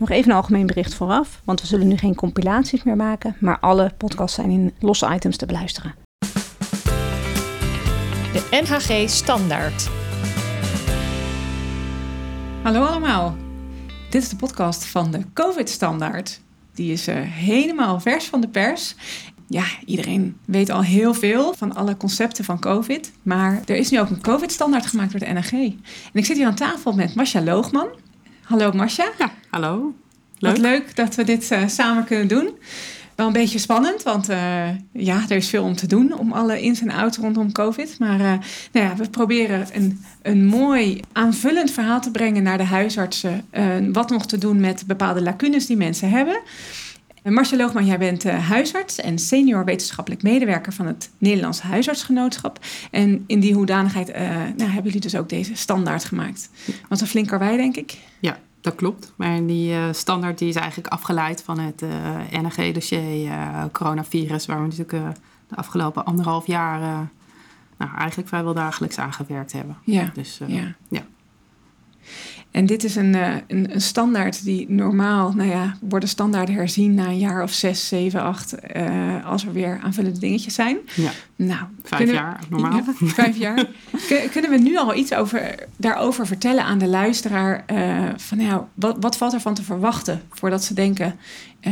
Nog even een algemeen bericht vooraf, want we zullen nu geen compilaties meer maken, maar alle podcasts zijn in losse items te beluisteren. De NHG Standaard. Hallo allemaal. Dit is de podcast van de COVID Standaard. Die is uh, helemaal vers van de pers. Ja, iedereen weet al heel veel van alle concepten van COVID. Maar er is nu ook een COVID-standaard gemaakt door de NRG. En ik zit hier aan tafel met Masha Loogman. Hallo Masha. Ja, hallo. Leuk. Wat leuk dat we dit uh, samen kunnen doen. Wel een beetje spannend, want uh, ja, er is veel om te doen om alle ins en outs rondom COVID. Maar uh, nou ja, we proberen een, een mooi aanvullend verhaal te brengen naar de huisartsen. wat nog te doen met bepaalde lacunes die mensen hebben. Marcia Loogman, jij bent uh, huisarts en senior wetenschappelijk medewerker van het Nederlands Huisartsgenootschap. En in die hoedanigheid uh, nou, hebben jullie dus ook deze standaard gemaakt. Wat een flink karwei, denk ik. Ja, dat klopt. Maar die uh, standaard die is eigenlijk afgeleid van het NRG-dossier coronavirus, waar we natuurlijk de afgelopen anderhalf jaar nou, eigenlijk vrijwel dagelijks aan gewerkt hebben. Ja. Dus, ja. ja. En dit is een, uh, een, een, standaard die normaal, nou ja, worden standaarden herzien na een jaar of zes, zeven, acht, uh, als er weer aanvullende dingetjes zijn. Ja. Nou, vijf jaar normaal. Ja, vijf jaar. kunnen we nu al iets over, daarover vertellen aan de luisteraar? Uh, van nou, wat, wat valt ervan te verwachten voordat ze denken,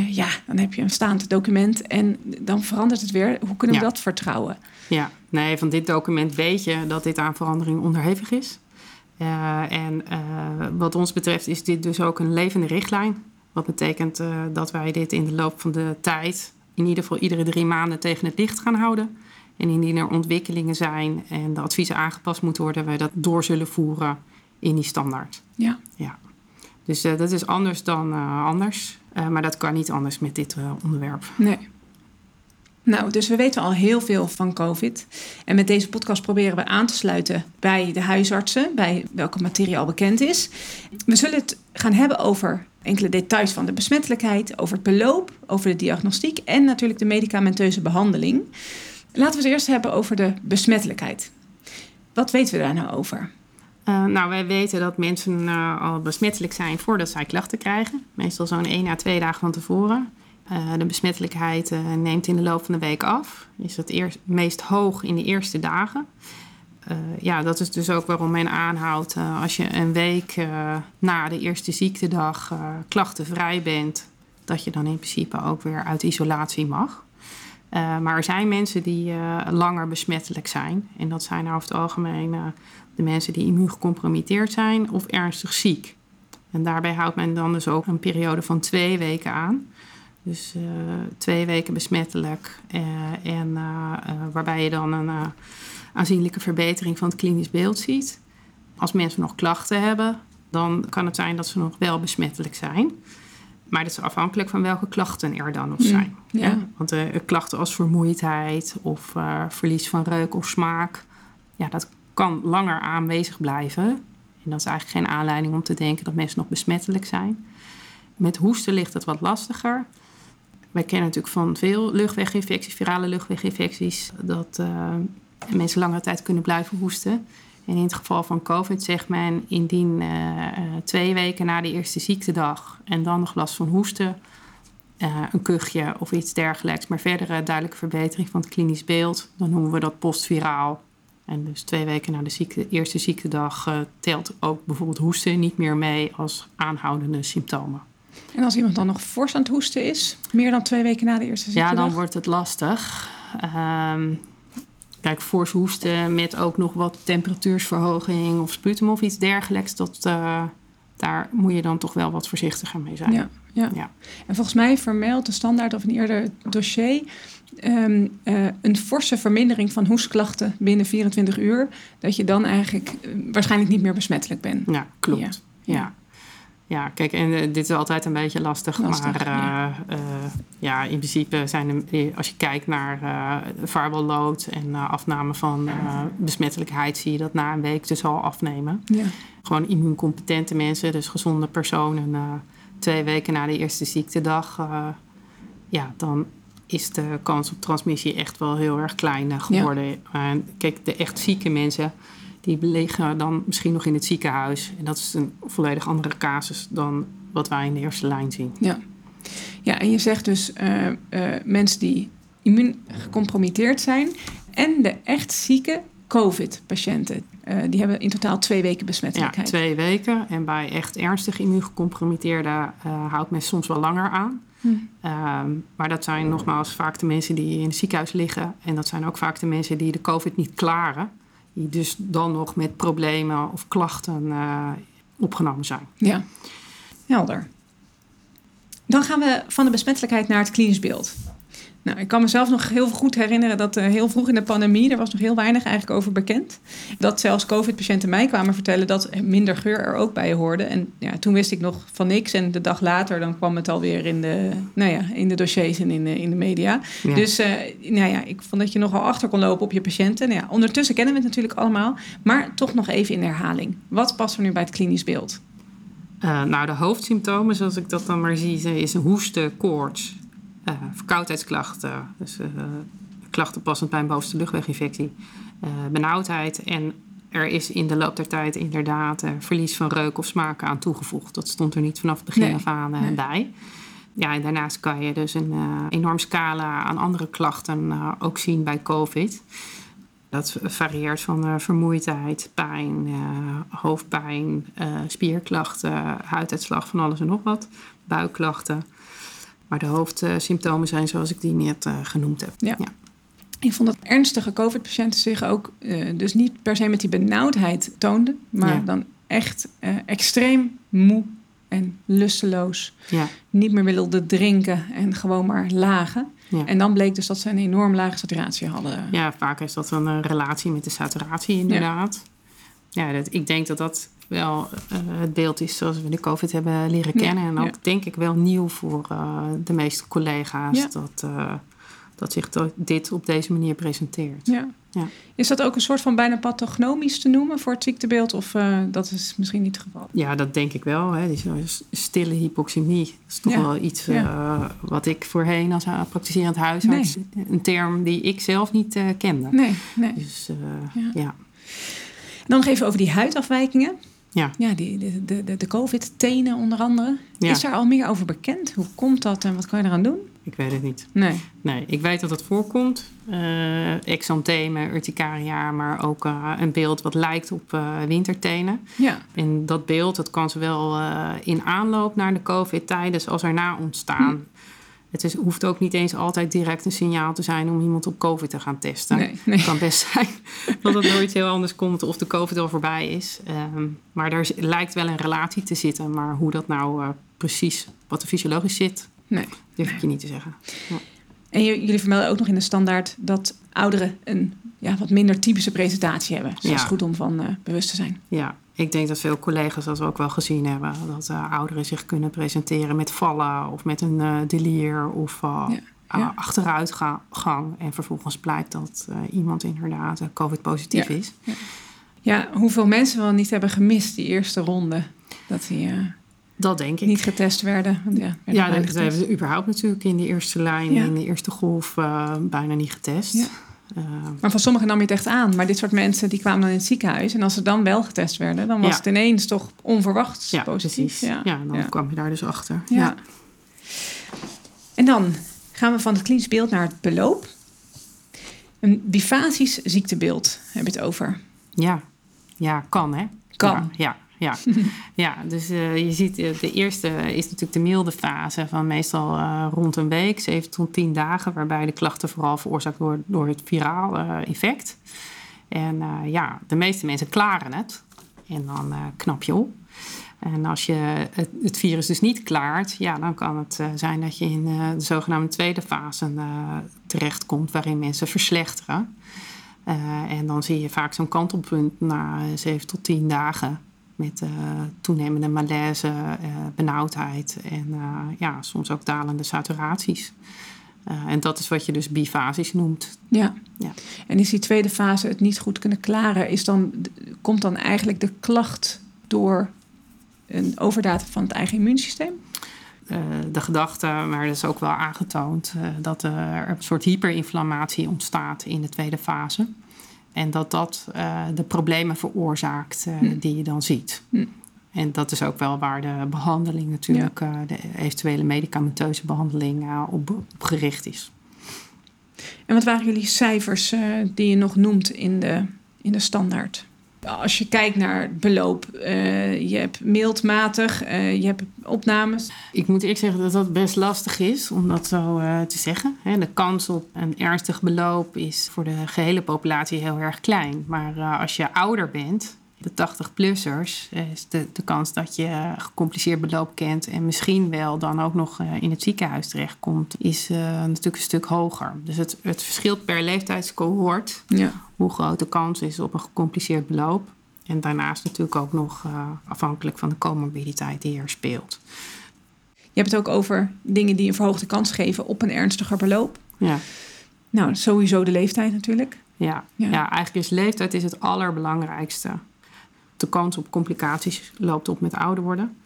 ja, dan heb je een staand document en dan verandert het weer. Hoe kunnen we dat vertrouwen? Ja, nee, van dit document weet je dat dit aan verandering onderhevig is. Uh, en uh, wat ons betreft is dit dus ook een levende richtlijn. Wat betekent uh, dat wij dit in de loop van de tijd, in ieder geval iedere drie maanden, tegen het licht gaan houden. En indien er ontwikkelingen zijn en de adviezen aangepast moeten worden, wij dat door zullen voeren in die standaard. Ja. ja. Dus dat is anders dan anders. maar dat kan niet anders met dit onderwerp. Nee. Nou, dus we weten al heel veel van COVID. En met deze podcast proberen we aan te sluiten bij de huisartsen, bij welke materie al bekend is. We zullen het gaan hebben over enkele details van de besmettelijkheid, over het beloop, over de diagnostiek en natuurlijk de medicamenteuze behandeling. Laten we het eerst hebben over de besmettelijkheid. Wat weten we daar nou over? Uh, nou, wij weten dat mensen uh, al besmettelijk zijn voordat zij klachten krijgen. Meestal zo'n 1 à 2 dagen van tevoren. Uh, de besmettelijkheid uh, neemt in de loop van de week af. Is het eerst, meest hoog in de eerste dagen. Uh, ja, dat is dus ook waarom men aanhoudt als je een week na de eerste ziektedag klachtenvrij bent, dat je dan in principe ook weer uit isolatie mag. maar er zijn mensen die langer besmettelijk zijn. En dat zijn over het algemeen de mensen die immuungecompromitteerd zijn of ernstig ziek. En daarbij houdt men dan dus ook een periode van twee weken aan. Dus uh, twee weken besmettelijk. Uh, en uh, waarbij je dan een aanzienlijke verbetering van het klinisch beeld ziet. Als mensen nog klachten hebben, dan kan het zijn dat ze nog wel besmettelijk zijn. Maar dat is afhankelijk van welke klachten er dan nog mm, zijn. ja. Ja? Want klachten als vermoeidheid of verlies van reuk of smaak, ja, dat kan langer aanwezig blijven. En dat is eigenlijk geen aanleiding om te denken dat mensen nog besmettelijk zijn. Met hoesten ligt het wat lastiger. Wij kennen natuurlijk van veel luchtweginfecties, virale luchtweginfecties, dat uh, mensen langere tijd kunnen blijven hoesten. En in het geval van COVID zegt men indien uh, twee weken na de eerste ziektedag en dan nog last van hoesten, een kuchje of iets dergelijks, maar verdere duidelijke verbetering van het klinisch beeld, dan noemen we dat postviraal. En dus twee weken na de ziekte, eerste ziektedag telt ook bijvoorbeeld hoesten niet meer mee als aanhoudende symptomen. En als iemand dan nog fors aan het hoesten is, meer dan twee weken na de eerste ziektedag? Ja, dan wordt het lastig. Um, kijk, fors hoesten met ook nog wat temperatuursverhoging of sputum of iets dergelijks, dat, uh, daar moet je dan toch wel wat voorzichtiger mee zijn. Ja, ja. ja. En volgens mij vermeldt de standaard of een eerder dossier um, uh, een forse vermindering van hoestklachten binnen 24 uur, dat je dan eigenlijk uh, waarschijnlijk niet meer besmettelijk bent. Ja, klopt. ja. ja. Ja, kijk, en uh, dit is altijd een beetje lastig. lastig maar ja. Uh, uh, ja. in principe zijn er, als je kijkt naar uh, load en afname van besmettelijkheid, zie je dat na een week dus al afnemen. Ja. Gewoon immuuncompetente mensen, dus gezonde personen, twee weken na de eerste ziektedag, ja, dan is de kans op transmissie echt wel heel erg klein geworden. Ja. kijk, de echt zieke mensen die liggen dan misschien nog in het ziekenhuis. En dat is een volledig andere casus dan wat wij in de eerste lijn zien. Ja, ja en je zegt dus uh, uh, mensen die immuun gecompromitteerd zijn en de echt zieke COVID-patiënten. Uh, die hebben in totaal twee weken besmettelijkheid. Ja, twee weken. En bij echt ernstig immuungecompromitteerden houdt men soms wel langer aan. Hm. Um, maar dat zijn nogmaals vaak de mensen die in het ziekenhuis liggen. En dat zijn ook vaak de mensen die de COVID niet klaren. Die dus dan nog met problemen of klachten uh, opgenomen zijn. Ja, helder. Dan gaan we van de besmettelijkheid naar het klinisch beeld. Nou, ik kan mezelf nog heel goed herinneren dat uh, heel vroeg in de pandemie, er was nog heel weinig eigenlijk over bekend. Dat zelfs COVID-patiënten mij kwamen vertellen dat minder geur er ook bij hoorde. En ja, toen wist ik nog van niks. En de dag later dan kwam het alweer in de, nou ja, in de dossiers en in de, in de media. Ja. Dus uh, nou ja, ik vond dat je nogal achter kon lopen op je patiënten. Nou ja, ondertussen kennen we het natuurlijk allemaal. Maar toch nog even in herhaling. Wat past er nu bij het klinisch beeld? Uh, nou, de hoofdsymptomen, zoals ik dat dan maar zie, is hoesten, koorts, verkoudheidsklachten, dus uh, klachten passend bij een bovenste luchtweginfectie, uh, benauwdheid. En er is in de loop der tijd inderdaad verlies van reuk of smaak aan toegevoegd. Dat stond er niet vanaf het begin nee, af aan nee. bij. Ja, en daarnaast kan je dus een enorm scala aan andere klachten ook zien bij COVID. Dat varieert van vermoeidheid, pijn, hoofdpijn, spierklachten, huiduitslag, van alles en nog wat, buikklachten. Maar de hoofdsymptomen zijn zoals ik die net uh, genoemd heb. Ja. ja. Ik vond dat ernstige COVID-patiënten zich ook uh, dus niet per se met die benauwdheid toonden, maar ja. dan echt uh, extreem moe en lusteloos. Ja. Niet meer wilden drinken en gewoon maar lagen. Ja. En dan bleek dus dat ze een enorm lage saturatie hadden. Ja, vaak is dat een relatie met de saturatie inderdaad. Ja, ja dat, ik denk dat dat wel uh, het beeld is zoals we de COVID hebben leren kennen. Ja, en ook ja. denk ik wel nieuw voor uh, de meeste collega's ja. dat, uh, dat zich dit op deze manier presenteert. Ja. Is dat ook een soort van bijna pathognomisch te noemen voor het ziektebeeld? Of dat is misschien niet het geval? Ja, dat denk ik wel. Hè. Die stille hypoxemie dat is toch wel iets wat ik voorheen als praktiserend huisarts... Nee. een term die ik zelf niet kende. Nee, nee. Dus ja. Dan nog even over die huidafwijkingen. Ja, ja die, de, de, de, COVID-tenen onder andere. Ja. Is daar al meer over bekend? Hoe komt dat en wat kan je eraan doen? Ik weet het niet. Nee. Nee, ik weet dat het voorkomt. Uh, exanthemen, urticaria, maar ook uh, een beeld wat lijkt op uh, wintertenen. Ja. En dat beeld dat kan zowel in aanloop naar de COVID tijdens als erna ontstaan. Het is, hoeft ook niet eens altijd direct een signaal te zijn om iemand op COVID te gaan testen. Nee, nee. Het kan best zijn dat het nooit heel anders komt of de COVID al voorbij is. Um, maar er lijkt wel een relatie te zitten. Maar hoe dat nou uh, precies, wat er fysiologisch zit, nee. durf ik je niet te zeggen. Ja. En jullie vermelden ook nog in de standaard dat ouderen een ja, wat minder typische presentatie hebben. Dus ja. dat is goed om van uh, bewust te zijn. Ja, ik denk dat veel collega's dat ook wel gezien hebben. Dat uh, ouderen zich kunnen presenteren met vallen of met een uh, delier of uh, ja. Ja. achteruitgang. En vervolgens blijkt dat iemand inderdaad COVID-positief is. Ja. ja, hoeveel mensen wel niet hebben gemist die eerste ronde. Dat die dat denk ik. niet getest werden. Want ja, ja dat hebben we überhaupt natuurlijk in de eerste lijn, in de eerste golf, bijna niet getest. Uh, maar van sommigen nam je het echt aan. Maar dit soort mensen die kwamen dan in het ziekenhuis. En als ze dan wel getest werden, dan was ja. het ineens toch onverwachts ja, positief. Precies. Ja, ja dan kwam je daar dus achter. Ja. En dan gaan we van het klinisch beeld naar het beloop. Een bifasisch ziektebeeld heb je het over. Ja, ja kan hè? Kan. ja. Ja, ja dus uh, je ziet, uh, de eerste is natuurlijk de milde fase van meestal uh, rond een week, 7 tot 10 dagen, waarbij de klachten vooral veroorzaakt worden door het viraal effect. En ja, de meeste mensen klaren het en dan knap je op. En als je het, het, virus dus niet klaart, ja, dan kan het zijn dat je in de zogenaamde tweede fase terechtkomt, waarin mensen verslechteren. en dan zie je vaak zo'n kantelpunt na 7 tot 10 dagen met uh, toenemende malaise, uh, benauwdheid en uh, ja, soms ook dalende saturaties. en dat is wat je dus bifasisch noemt. Ja. ja. En is die tweede fase het niet goed kunnen klaren, is dan, komt dan eigenlijk de klacht door een overdaad van het eigen immuunsysteem? de gedachte, maar dat is ook wel aangetoond, dat er een soort hyperinflammatie ontstaat in de tweede fase. En dat dat uh, de problemen veroorzaakt uh, Hm. die je dan ziet. Hm. En dat is ook wel waar de behandeling natuurlijk, uh, de eventuele medicamenteuze behandeling op, op, gericht is. En wat waren jullie cijfers die je nog noemt in de, in de standaard? Als je kijkt naar beloop, uh, je hebt mildmatig, uh, je hebt opnames. Ik moet eerlijk zeggen dat dat best lastig is om dat zo uh, te zeggen. De kans op een ernstig beloop is voor de gehele populatie heel erg klein. Maar als je ouder bent, de 80-plussers, is de, de kans dat je gecompliceerd beloop kent en misschien wel dan ook nog in het ziekenhuis terechtkomt, is natuurlijk een stuk hoger. Dus het, het verschilt per leeftijdscohort. Ja hoe groot de kans is op een gecompliceerd beloop. En daarnaast natuurlijk ook nog uh, afhankelijk van de comorbiditeit die er speelt. Je hebt het ook over dingen die een verhoogde kans geven op een ernstiger beloop. Ja. Nou, sowieso de leeftijd natuurlijk. Ja, ja. ja eigenlijk is leeftijd is het allerbelangrijkste. De kans op complicaties loopt op met ouder worden.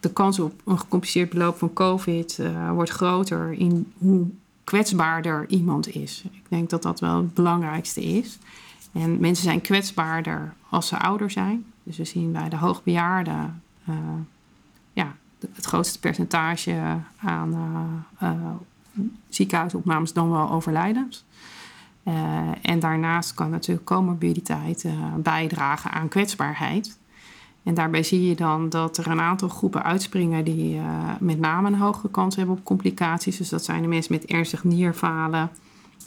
De kans op een gecompliceerd beloop van COVID uh, wordt groter in hoe kwetsbaarder iemand is. Ik denk dat dat wel het belangrijkste is. En mensen zijn kwetsbaarder als ze ouder zijn. Dus we zien bij de hoogbejaarden uh, ja, het grootste percentage aan uh, ziekenhuisopnames dan wel overlijdens. En daarnaast kan natuurlijk comorbiditeit bijdragen aan kwetsbaarheid. En daarbij zie je dan dat er een aantal groepen uitspringen die uh, met name een hogere kans hebben op complicaties. Dus dat zijn de mensen met ernstig nierfalen,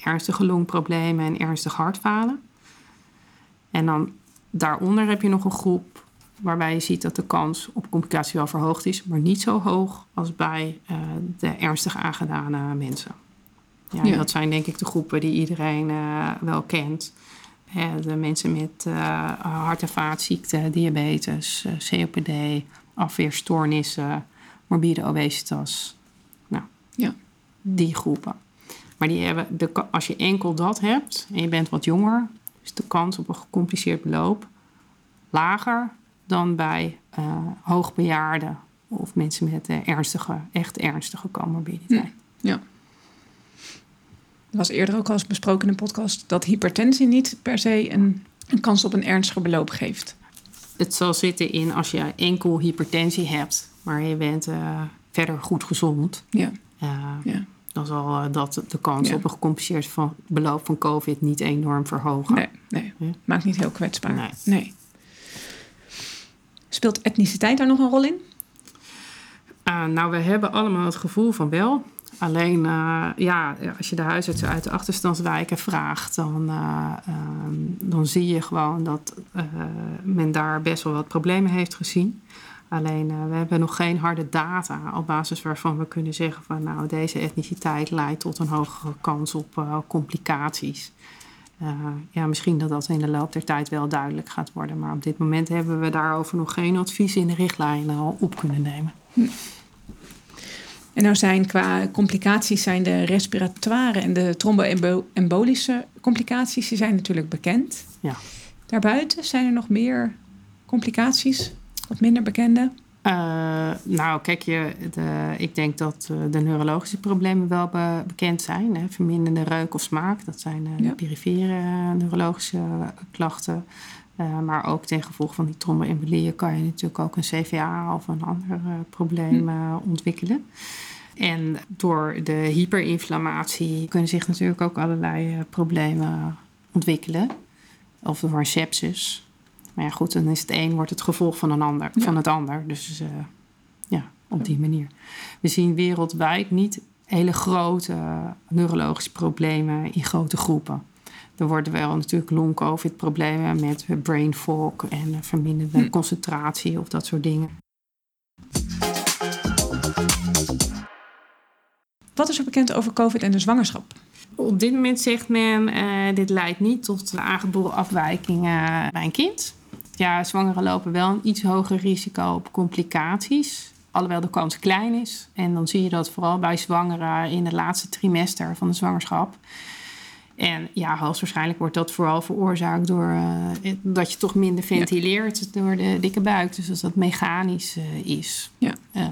ernstige longproblemen en ernstig hartfalen. En dan daaronder heb je nog een groep waarbij je ziet dat de kans op complicatie wel verhoogd is, maar niet zo hoog als bij uh, de ernstig aangedane mensen. Ja, ja. Dat zijn denk ik de groepen die iedereen uh, wel kent. De mensen met uh, hart- en vaatziekten, diabetes, uh, COPD, afweerstoornissen, morbide obesitas. Nou, ja. die groepen. Maar die hebben de, als je enkel dat hebt en je bent wat jonger, is de kans op een gecompliceerd beloop lager dan bij hoogbejaarden of mensen met ernstige, echt ernstige comorbiditeit. Ja. Er was eerder ook al eens besproken in een podcast dat hypertensie niet per se een, een kans op een ernstiger beloop geeft. Het zal zitten in als je enkel hypertensie hebt, maar je bent uh, verder goed gezond. Ja. Uh, ja. Dan zal uh, dat de kans Ja. op een gecompliceerd van beloop van COVID niet enorm verhogen. Nee, nee. Ja. maakt niet heel kwetsbaar. Nee. nee. Speelt etniciteit daar nog een rol in? Uh, nou, we hebben allemaal het gevoel van wel. Alleen, uh, ja, als je de huisartsen uit de achterstandswijken vraagt, dan, uh, um, dan zie je gewoon dat uh, men daar best wel wat problemen heeft gezien. Alleen, we hebben nog geen harde data op basis waarvan we kunnen zeggen van, nou, deze etniciteit leidt tot een hogere kans op complicaties. ja, misschien dat dat in de loop der tijd wel duidelijk gaat worden, maar op dit moment hebben we daarover nog geen advies in de richtlijnen al op kunnen nemen. Hm. En nou zijn qua complicaties zijn de respiratoire en de tromboembolische complicaties, die zijn natuurlijk bekend. Ja. Daarbuiten zijn er nog meer complicaties, wat minder bekende. Uh, nou, kijk, je, de, ik denk dat uh, de neurologische problemen wel be, bekend zijn. Hè? Verminderde reuk of smaak, dat zijn uh, Ja. de perifere neurologische klachten. Uh, maar ook ten gevolge van die tromboembolieën kan je natuurlijk ook een CVA of een ander uh, probleem uh, ontwikkelen. En door de hyperinflammatie kunnen zich natuurlijk ook allerlei problemen ontwikkelen. Of door een sepsis. Maar ja, goed, dan is het een wordt het gevolg van, een ander, Ja. van het ander. Dus uh, ja, op die manier. We zien wereldwijd niet hele grote neurologische problemen in grote groepen. Er worden wel natuurlijk long-covid-problemen met brain fog en verminderde Hm. concentratie of dat soort dingen. Wat is er bekend over COVID en de zwangerschap? Op dit moment zegt men, uh, dit leidt niet tot aangeboren afwijkingen bij een kind. Ja, zwangeren lopen wel een iets hoger risico op complicaties. Alhoewel de kans klein is. En dan zie je dat vooral bij zwangeren in het laatste trimester van de zwangerschap. En ja, hoogstwaarschijnlijk wordt dat vooral veroorzaakt door uh, dat je toch minder ventileert door de dikke buik. Dus als dat mechanisch uh, is. Ja. Uh,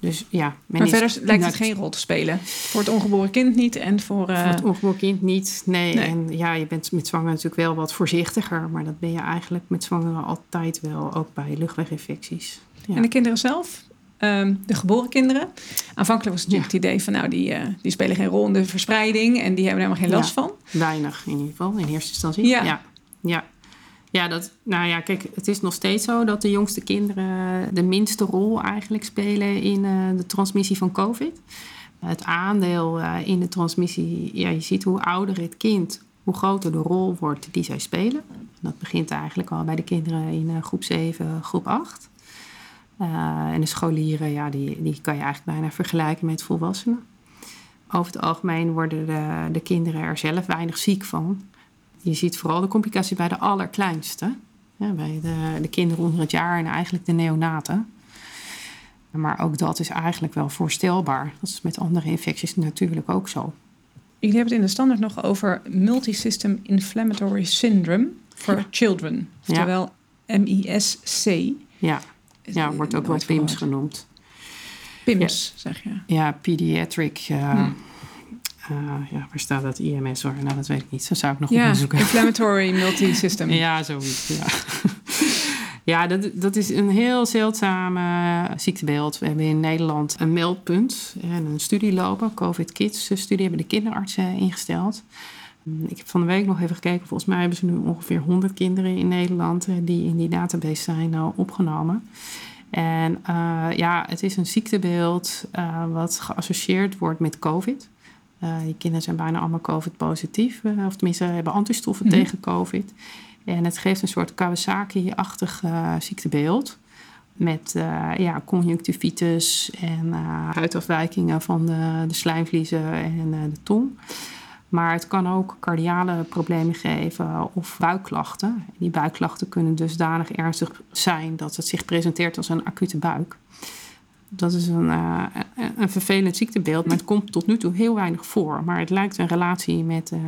Dus ja, men Maar verder lijkt het geen rol te spelen. Voor het ongeboren kind niet en voor... eh, Voor het ongeboren kind niet. Nee. Nee. En ja, je bent met zwanger natuurlijk wel wat voorzichtiger. Maar dat ben je eigenlijk met zwangeren altijd wel. Ook bij luchtweginfecties. Ja. En de kinderen zelf, ehm, de geboren kinderen. Aanvankelijk was natuurlijk het idee van, nou, die, eh, die spelen geen rol in de verspreiding en die hebben er helemaal geen last Ja. van. Weinig in ieder geval, in eerste instantie. Ja. ja. Ja, Ja, dat, nou ja, kijk, het is nog steeds zo dat de jongste kinderen de minste rol eigenlijk spelen in eh, de transmissie van COVID. Het aandeel eh, in de transmissie, ja, je ziet hoe ouder het kind, hoe groter de rol wordt die zij spelen. Dat begint eigenlijk al bij de kinderen in groep 7, groep 8. Eh, en de scholieren, ja, die, die kan je eigenlijk bijna vergelijken met volwassenen. Over het algemeen worden de, de kinderen er zelf weinig ziek van. Je ziet vooral de complicatie bij de allerkleinste. Ja, bij de, de kinderen onder het jaar en eigenlijk de neonaten. Maar ook dat is eigenlijk wel voorstelbaar. Dat is met andere infecties natuurlijk ook zo. Jullie hebben het in de standaard nog over Multisystem Inflammatory Syndrome for Ja. Children. Oftewel MISC. Ja, ja wordt ook wel PIMS gehoord. genoemd. PIMS, zeg je. Ja, pediatric. eh, Hmm. eh, ja, waar staat dat IMS hoor? Nou, dat weet ik niet. Dat zou ik nog Ja, onderzoeken. Inflammatory Multisystem. Ja, zoiets. Ja, ja dat, dat is een heel zeldzaam eh, ziektebeeld. We hebben in Nederland een meldpunt en een studie lopen. COVID Kids studie hebben de kinderartsen ingesteld. Mm, Ik heb van de week nog even gekeken. Volgens mij hebben ze nu ongeveer 100 kinderen in Nederland eh, die in die database zijn nou opgenomen. En eh, ja, het is een ziektebeeld eh, wat geassocieerd wordt met COVID. Die kinderen zijn bijna allemaal COVID-positief, of tenminste hebben antistoffen Mhm. tegen COVID. En het geeft een soort Kawasaki-achtig ziektebeeld. Met ja, conjunctivitis en huidafwijkingen van de, de slijmvliezen en de tong. Maar het kan ook cardiale problemen geven of buikklachten. Die buikklachten kunnen dusdanig ernstig zijn dat het zich presenteert als een acute buik. Dat is een, eh, een- een vervelend ziektebeeld, maar het komt tot nu toe heel weinig voor. Maar het lijkt een relatie met eh,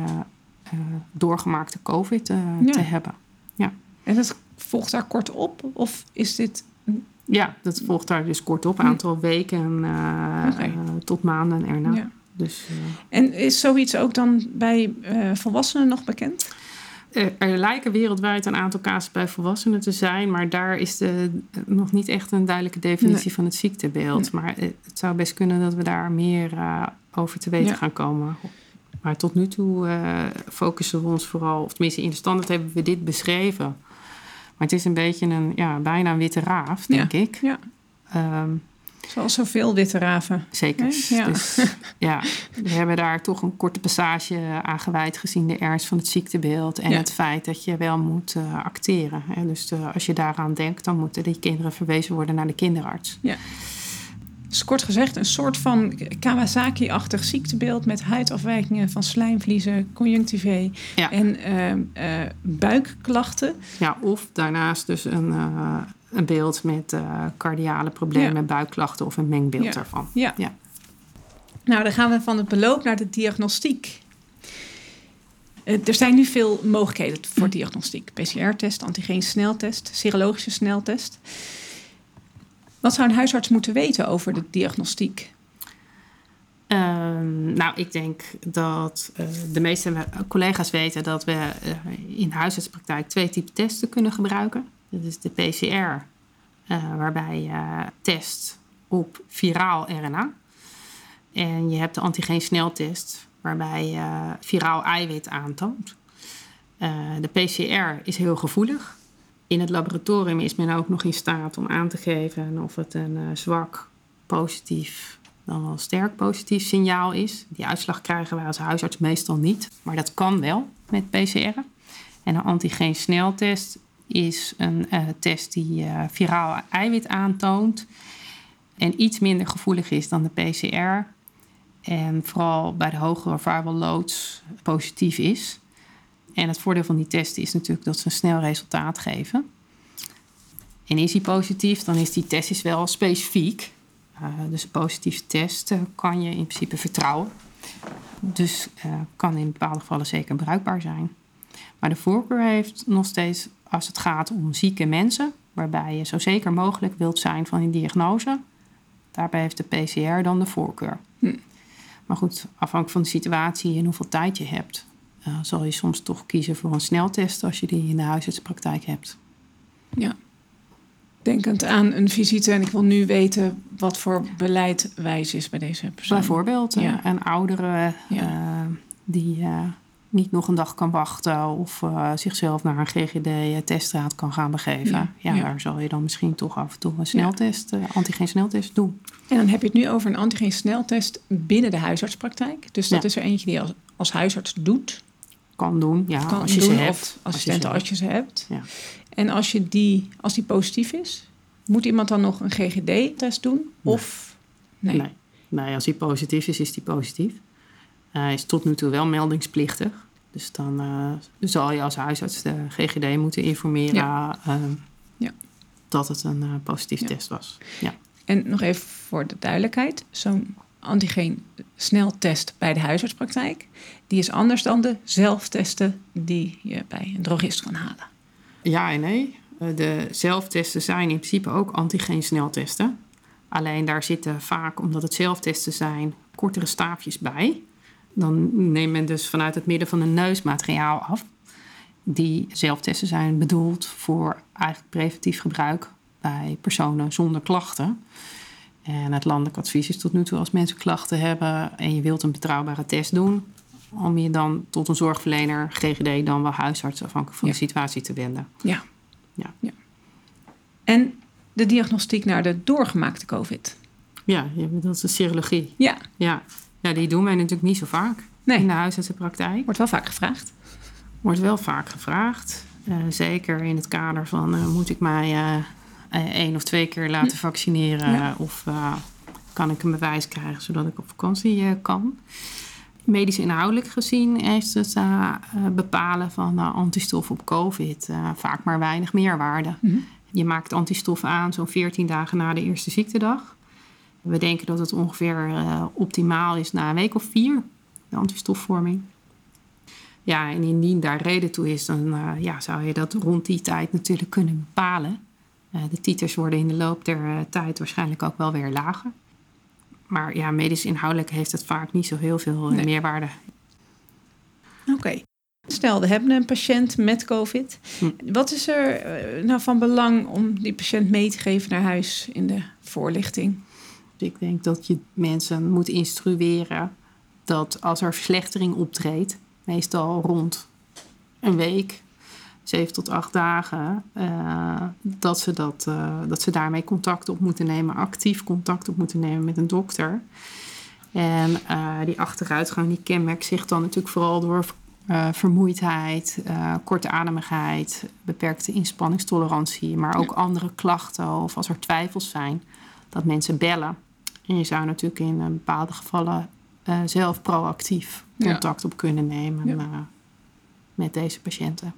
eh, doorgemaakte COVID Ja. te hebben. En dat volgt daar kort op? Of is dit... Ja, dat volgt daar dus kort op, Hm. aantal weken tot maanden erna. Ja. Dus, eh, En is zoiets ook dan bij eh, volwassenen nog bekend? Er, er lijken wereldwijd een aantal casus bij volwassenen te zijn, maar daar is de, nog niet echt een duidelijke definitie Nee. van het ziektebeeld. Maar het, zou best kunnen dat we daar meer eh, over te weten Ja. gaan komen. Maar tot nu toe eh, focussen we ons vooral, of tenminste in de standaard hebben we dit beschreven. Maar het is een beetje een, ja, bijna een witte raaf, denk ik. ja. Ehm, Zoals zoveel witte raven. Zeker. Ja. Dus ja, we hebben daar toch een korte passage aan gewijd gezien de ernst van het ziektebeeld en Ja. het feit dat je wel moet eh, acteren. Hè. Dus eh, als je daaraan denkt, dan moeten die kinderen verwezen worden naar de kinderarts. Dus kort gezegd een soort van Kawasaki-achtig ziektebeeld... met huidafwijkingen van slijmvliezen, conjunctivae Ja. en ehm, eh, buikklachten. Ja, of daarnaast dus een, eh, een beeld met eh, cardiale problemen, Ja. buikklachten of een mengbeeld Ja. daarvan. Ja. Ja. Nou, dan gaan we van het beloop naar de diagnostiek. Eh, Er zijn nu veel mogelijkheden voor diagnostiek. PCR-test, antigeen-sneltest, serologische sneltest. Wat zou een huisarts moeten weten over de diagnostiek? Ehm, nou, ik denk dat eh, de meeste collega's weten dat we eh, in huisartspraktijk twee typen testen kunnen gebruiken. Dat is de PCR, eh, waarbij je test op viraal RNA. En je hebt de antigeen-sneltest, waarbij je viraal eiwit aantoont. De PCR is heel gevoelig. In het laboratorium is men ook nog in staat om aan te geven of het een eh, zwak, positief, dan wel sterk positief signaal is. Die uitslag krijgen wij als huisarts meestal niet, maar dat kan wel met PCR. En een antigeen-sneltest is een eh, test die eh, viraal eiwit aantoont en iets minder gevoelig is dan de PCR. En vooral bij de hogere variable loads positief is. En het voordeel van die testen is natuurlijk dat ze een snel resultaat geven. En is die positief, dan is die test is wel specifiek. Uh, dus een positieve test uh, kan je in principe vertrouwen. Dus uh, kan in bepaalde gevallen zeker bruikbaar zijn. Maar de voorkeur heeft nog steeds als het gaat om zieke mensen, waarbij je zo zeker mogelijk wilt zijn van die diagnose. Daarbij heeft de PCR dan de voorkeur. Hm. Maar goed, afhankelijk van de situatie en hoeveel tijd je hebt, uh, zal je soms toch kiezen voor een sneltest als je die in de huisartspraktijk hebt. Ja. Denkend aan een visite en ik wil nu weten wat voor beleid wijs is bij deze persoon. Bijvoorbeeld Ja. een oudere Ja. eh, die eh, niet nog een dag kan wachten of eh, zichzelf naar een GGD-testraad kan gaan begeven. Ja, daar zal je dan misschien toch af en toe een sneltest, eh, antigeen-sneltest doen. En dan heb je het nu over een antigeen sneltest binnen de huisartspraktijk. Dus dat is er eentje die als huisarts doet. Kan doen, ja, kan als je doen, ze hebt. Assistenten als je ze hebt. Ja. En als, je die, als die positief is, moet iemand dan nog een GGD-test doen? Of nee? Nee. nee, als hij positief is, is hij positief. Hij is tot nu toe wel meldingsplichtig. Dus dan eh, zal je als huisarts de GGD moeten informeren Ja. eh, Ja. dat het een eh, positief test was. Ja. En nog even voor de duidelijkheid: zo'n antigeen sneltest bij de huisartspraktijk, die is anders dan de zelftesten die je bij een drogist kan halen. Ja en nee. Eh, De zelftesten zijn in principe ook antigeen-sneltesten. Alleen daar zitten vaak, omdat het zelftesten zijn, kortere staafjes bij. Dan neemt men dus vanuit het midden van de neus materiaal af. Die zelftesten zijn bedoeld voor eigenlijk preventief gebruik bij personen zonder klachten. En het landelijk advies is tot nu toe als mensen klachten hebben en je wilt een betrouwbare test doen, om je dan tot een zorgverlener, GGD, dan wel huisarts, afhankelijk van Ja. de situatie te wenden. Ja. Ja. En de diagnostiek naar de doorgemaakte COVID. Ja, je bedoelt de serologie. Ja, Ja. ja, die doen wij natuurlijk niet zo vaak nee, in de huisartsenpraktijk. wordt wel vaak gevraagd. Wordt wel vaak gevraagd. Eh, zeker in het kader van eh, moet ik mij eh, één of twee keer laten vaccineren Ja. of eh, kan ik een bewijs krijgen zodat ik op vakantie eh, kan. Medisch inhoudelijk gezien is het eh, eh, bepalen van eh, antistoffen op COVID eh, vaak maar weinig meerwaarde. Mhm. Je maakt antistoffen aan zo'n 14 dagen na de eerste ziektedag. We denken dat het ongeveer eh, optimaal is na een week of vier, de antistofvorming. Ja, en indien daar reden toe is, dan eh, ja, zou je dat rond die tijd natuurlijk kunnen bepalen. Eh, de titers worden in de loop der eh, tijd waarschijnlijk ook wel weer lager. Maar ja, medisch inhoudelijk heeft het vaak niet zo heel veel eh, Nee. meerwaarde. Oké. Stel, we hebben een patiënt met COVID. Hm. Wat is er nou van belang om die patiënt mee te geven naar huis in de voorlichting? Dus ik denk dat je mensen moet instrueren dat als er verslechtering optreedt, meestal rond een week, zeven tot acht dagen, eh, dat, ze dat, eh, dat ze daarmee contact op moeten nemen, actief contact op moeten nemen met een dokter. En eh, die achteruitgang die kenmerkt zich dan natuurlijk vooral door vermoeidheid, eh, korte ademigheid, beperkte inspanningstolerantie, maar ook andere klachten of als er twijfels zijn, dat mensen bellen. En je zou natuurlijk in bepaalde gevallen zelf proactief Ja. contact op kunnen nemen Ja. met deze patiënten.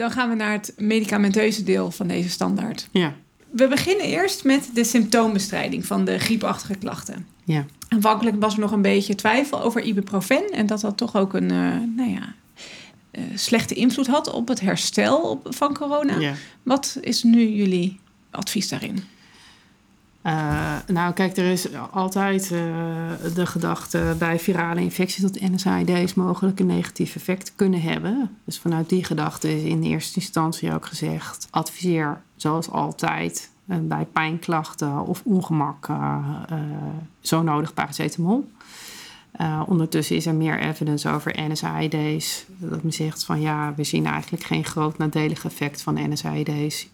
Dan gaan we naar het medicamenteuze deel van deze standaard. Ja, We beginnen eerst met de symptoombestrijding van de griepachtige klachten. ja. Aanvankelijk was er nog een beetje twijfel over ibuprofen en dat dat toch ook een eh, nou ja, eh, slechte invloed had op het herstel op, van corona. ja. Wat is nu jullie advies daarin? Eh, nou, kijk, er is altijd eh, de gedachte bij virale infecties dat NSAID's mogelijk een negatief effect kunnen hebben. Dus vanuit die gedachte is in eerste instantie ook gezegd: adviseer zoals altijd eh, bij pijnklachten of ongemak zo nodig paracetamol. Ondertussen is er meer evidence over NSAID's. Dat men zegt van ja, we zien eigenlijk geen groot nadelig effect van NSAID's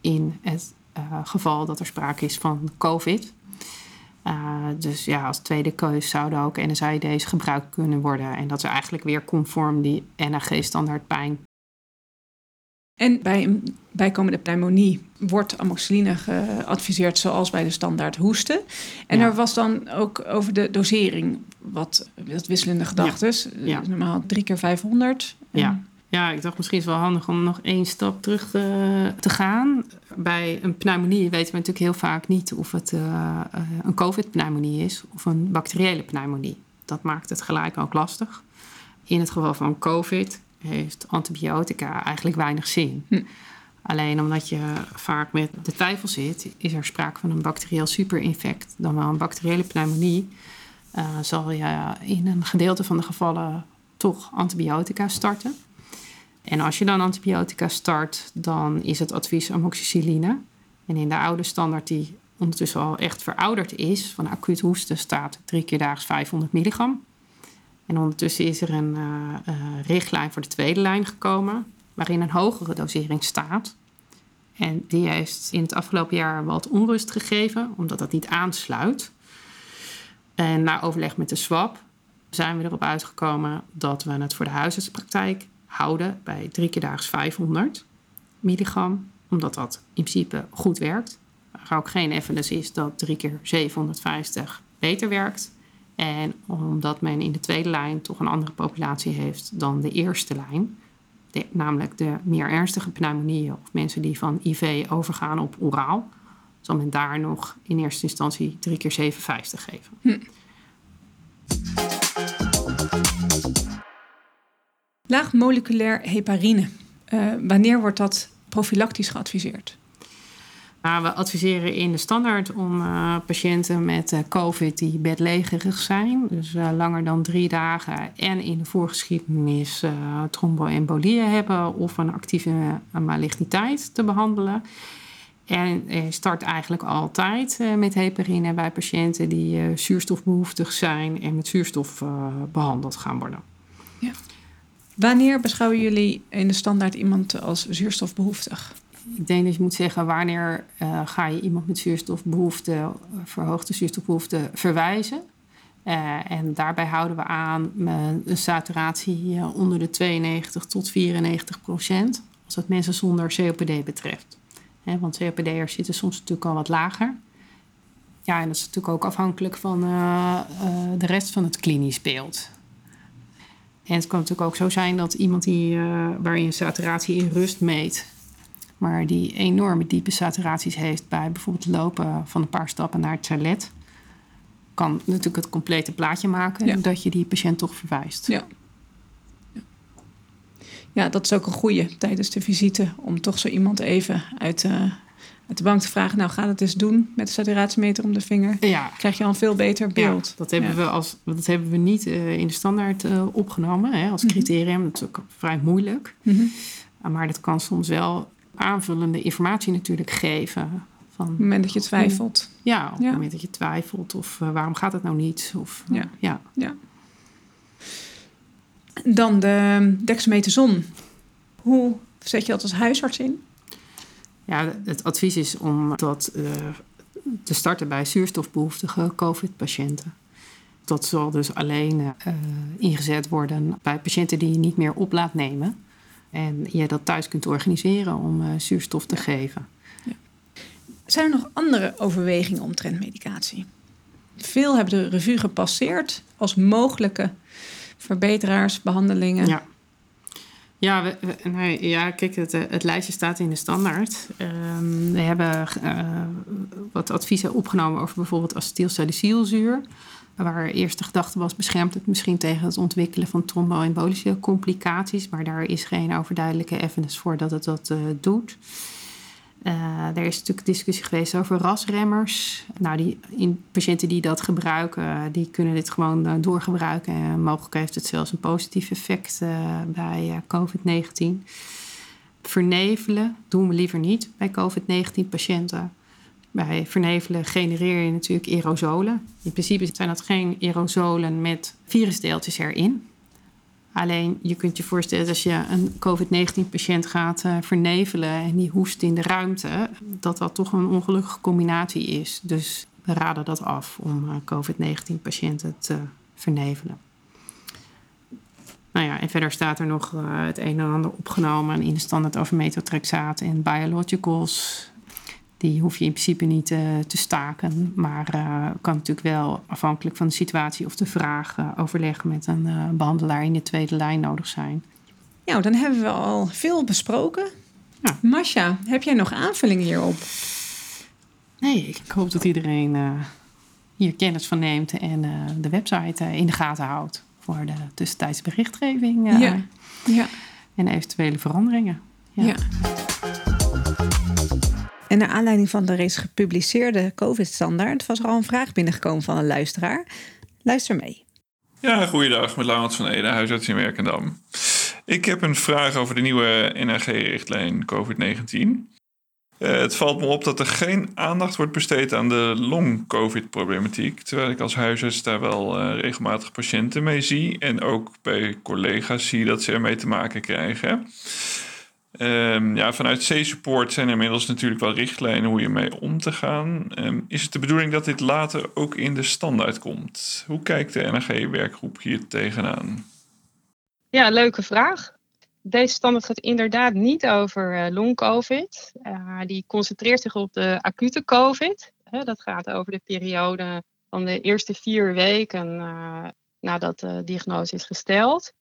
in het eh, geval dat er sprake is van COVID. Eh, dus ja, als tweede keus zouden ook NSAID's gebruikt kunnen worden. En dat is eigenlijk weer conform die NAG-standaard pijn. En bij een bijkomende pneumonie wordt amoxicilline geadviseerd zoals bij de standaard hoesten. En Ja. er was dan ook over de dosering wat, wat wisselende gedachten. Ja. Normaal drie keer 500. En- Ja. Ja, ik dacht misschien is het wel handig om nog één stap terug eh, te gaan. Bij een pneumonie weten we natuurlijk heel vaak niet of het eh, eh, een COVID-pneumonie is of een bacteriële pneumonie. Dat maakt het gelijk ook lastig. In het geval van COVID heeft antibiotica eigenlijk weinig zin. Hm. Alleen omdat je vaak met de twijfel zit, is er sprake van een bacterieel superinfect, dan wel een bacteriële pneumonie. Uh, zal je in een gedeelte van de gevallen toch antibiotica starten. En als je dan antibiotica start, dan is het advies amoxicilline. En in de oude standaard, die ondertussen al echt verouderd is, van acuut hoesten, staat drie keer daags 500 milligram. En ondertussen is er een uh, uh, richtlijn voor de tweede lijn gekomen, waarin een hogere dosering staat. En die heeft in het afgelopen jaar wat onrust gegeven, omdat dat niet aansluit. En na overleg met de SWAP zijn we erop uitgekomen dat we het voor de huisartspraktijk houden bij drie keer daags 500 milligram, omdat dat in principe goed werkt. Er ook geen evidence is dat drie keer 750 beter werkt. En omdat men in de tweede lijn toch een andere populatie heeft dan de eerste lijn, namelijk de meer ernstige pneumonieën of mensen die van IV overgaan op oraal, zal men daar nog in eerste instantie drie keer 750 geven. Hm. Laagmoleculair heparine. Uh, wanneer wordt dat profilactisch geadviseerd? Nou, we adviseren in de standaard om uh, patiënten met uh, COVID die bedlegerig zijn, dus langer dan drie dagen en in de voorgeschiedenis tromboembolieën hebben of een actieve maligniteit te behandelen. En start eigenlijk altijd met heparine bij patiënten die zuurstofbehoeftig zijn en met zuurstof behandeld gaan worden. Wanneer beschouwen jullie in de standaard iemand als zuurstofbehoeftig? Ik denk dat je moet zeggen wanneer uh, ga je iemand met zuurstofbehoefte, verhoogde zuurstofbehoefte verwijzen. Uh, en daarbij houden we aan een saturatie onder de 92 tot 94 procent. Als het mensen zonder COPD betreft. He, want COPD'ers zitten soms natuurlijk al wat lager. Ja, en dat is natuurlijk ook afhankelijk van de rest van het klinisch beeld. En het kan natuurlijk ook zo zijn dat iemand die, uh, waar je saturatie in rust meet, maar die enorme diepe saturaties heeft bij bijvoorbeeld lopen van een paar stappen naar het toilet, kan natuurlijk het complete plaatje maken dat je die patiënt toch verwijst. Ja. ja. dat is ook een goede tijdens de visite om toch zo iemand even uit, uh, uit de bank te vragen. Nou, ga het eens doen met de saturatiemeter om de vinger. Ja. Krijg je al een veel beter beeld. Ja, dat, hebben we als, dat hebben we niet uh, in de standaard uh, opgenomen hè, als mhm. criterium. Mm -hmm. Dat is ook vrij moeilijk. Mm -hmm. maar dat kan soms wel aanvullende informatie natuurlijk geven. Van, op het moment dat je twijfelt. Ja, op het moment dat je twijfelt. Of uh, waarom gaat het nou niet? Of, ja. ja. Dan de dexamethason. Hoe zet je dat als huisarts in? Ja, het advies is om dat uh, te starten bij zuurstofbehoeftige COVID-patiënten. Dat zal dus alleen uh, ingezet worden bij patiënten die je niet meer op laat nemen. En je dat thuis kunt organiseren om uh, zuurstof te geven. Ja. Zijn er nog andere overwegingen omtrent medicatie? Veel hebben de revue gepasseerd als mogelijke verbeteraars, behandelingen. Ja. Ja, nee, ja kijk, het, het, lijstje staat in de standaard. Um, we hebben uh, wat adviezen opgenomen over bijvoorbeeld acetylsalicylzuur. Waar eerst de gedachte was, beschermt het misschien tegen het ontwikkelen van tromboembolische complicaties. Maar daar is geen overduidelijke evidence voor dat het dat uh, doet. Uh, er is natuurlijk discussie geweest over rasremmers. Nou, die in, patiënten die dat gebruiken, die kunnen dit gewoon uh, doorgebruiken. En mogelijk heeft het zelfs een positief effect uh, bij COVID-19. Vernevelen doen we liever niet bij COVID-19 patiënten. Bij vernevelen genereer je natuurlijk aerosolen. In principe zijn dat geen aerosolen met virusdeeltjes erin. Alleen je kunt je voorstellen als je een COVID-19-patiënt gaat uh, vernevelen en die hoest in de ruimte, dat dat toch een ongelukkige combinatie is. Dus we raden dat af om uh, COVID-19-patiënten te vernevelen. Nou ja, en verder staat er nog uh, het een en ander opgenomen in de standaard over metotrexaat en biologicals. Die hoef je in principe niet uh, te staken, maar uh, kan natuurlijk wel afhankelijk van de situatie of de vraag uh, overleggen met een behandelaar in de tweede lijn nodig zijn. Nou, dan hebben we al veel besproken. Ja. Masha, heb jij nog aanvullingen hierop? Nee, ik hoop dat iedereen hier kennis van neemt en de website in de gaten houdt voor de tussentijdse berichtgeving ja. Ja. en eventuele veranderingen. ja. En naar aanleiding van de reeds gepubliceerde COVID-standaard was er al een vraag binnengekomen van een luisteraar. Luister mee. Ja, goeiedag, met Laurent van Ede, huisarts in Werkendam. Ik heb een vraag over de nieuwe NRG-richtlijn COVID-19. Uh, het valt me op dat er geen aandacht wordt besteed aan de long-COVID-problematiek. Terwijl ik als huisarts daar wel uh, regelmatig patiënten mee zie. En ook bij collega's zie dat ze ermee te maken krijgen. Um, ja, vanuit C-support zijn er inmiddels natuurlijk wel richtlijnen hoe je mee om te gaan. Um, is het de bedoeling dat dit later ook in de standaard komt? Hoe kijkt de NRG-werkgroep hier tegenaan? Ja, leuke vraag. Deze standaard gaat inderdaad niet over uh, long-covid. Uh, die concentreert zich op de acute covid. Dat gaat over de periode van de eerste vier weken nadat de diagnose is gesteld.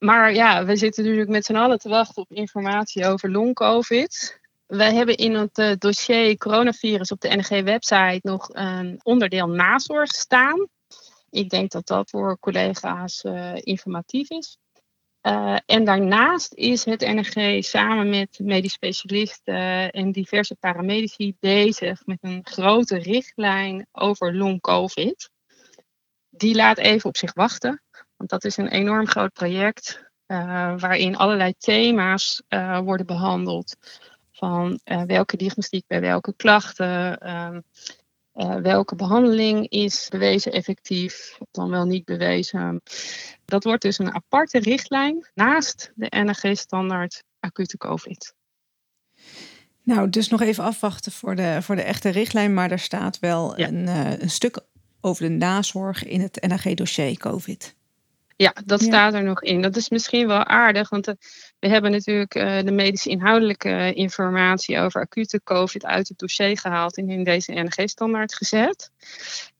Maar ja, we zitten natuurlijk met z'n allen te wachten op informatie over long-covid. Wij hebben in het dossier coronavirus op de NG-website nog een onderdeel nazorg staan. Ik denk dat dat voor collega's informatief is. Uh, en daarnaast is het NRG samen met medisch specialisten en diverse paramedici bezig met een grote richtlijn over long COVID. Die laat even op zich wachten, want dat is een enorm groot project uh, waarin allerlei thema's uh, worden behandeld. Van welke diagnostiek bij welke klachten, ehm, welke behandeling is bewezen effectief, dan wel niet bewezen. Dat wordt dus een aparte richtlijn naast de NRG-standaard acute COVID. Nou, dus nog even afwachten voor de, voor de echte richtlijn, maar er staat wel ja. een, een stuk over de nazorg in het NRG-dossier COVID. Ja, dat staat er nog in. Dat is misschien wel aardig, want uh, we hebben natuurlijk uh, de medische inhoudelijke informatie over acute COVID uit het dossier gehaald en in deze NG-standaard gezet.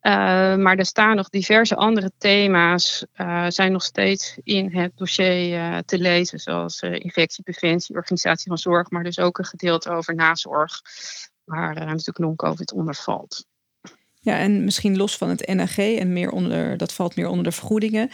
Uh, maar er staan nog diverse andere thema's, zijn nog steeds in het dossier te lezen, zoals infectiepreventie, organisatie van zorg, maar dus ook een gedeelte over nazorg, waar natuurlijk non-COVID onder valt. Ja, en misschien los van het NAG en meer onder, dat valt meer onder de vergoedingen.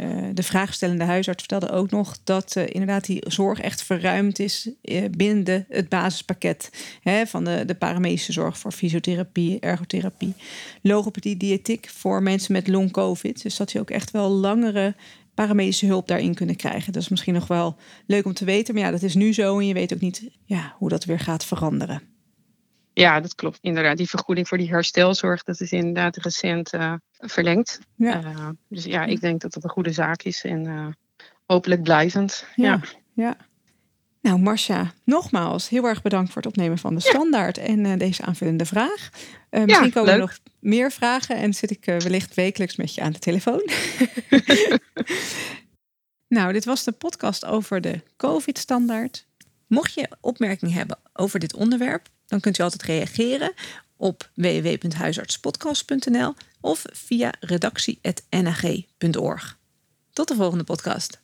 Uh, de vraagstellende huisarts vertelde ook nog dat uh, inderdaad die zorg echt verruimd is uh, binnen het basispakket hè, van de, de paramedische zorg voor fysiotherapie, ergotherapie, logopedie, diëtiek voor mensen met long COVID. Dus dat je ook echt wel langere paramedische hulp daarin kunnen krijgen. Dat is misschien nog wel leuk om te weten, maar ja, dat is nu zo en je weet ook niet ja, hoe dat weer gaat veranderen. Ja, dat klopt inderdaad. Die vergoeding voor die herstelzorg, dat is inderdaad recent uh, verlengd. Ja. Uh, dus ja, ik denk dat dat een goede zaak is en uh, hopelijk blijvend. Ja, ja. ja. Nou, Marcia, nogmaals heel erg bedankt voor het opnemen van de standaard ja. en deze aanvullende vraag. misschien ja, komen er nog meer vragen en zit ik wellicht wekelijks met je aan de telefoon. nou, dit was de podcast over de COVID-standaard. Mocht je opmerkingen hebben over dit onderwerp, dan kunt u altijd reageren op www.huisartspodcast.nl of via redactie.nag.org. Tot de volgende podcast.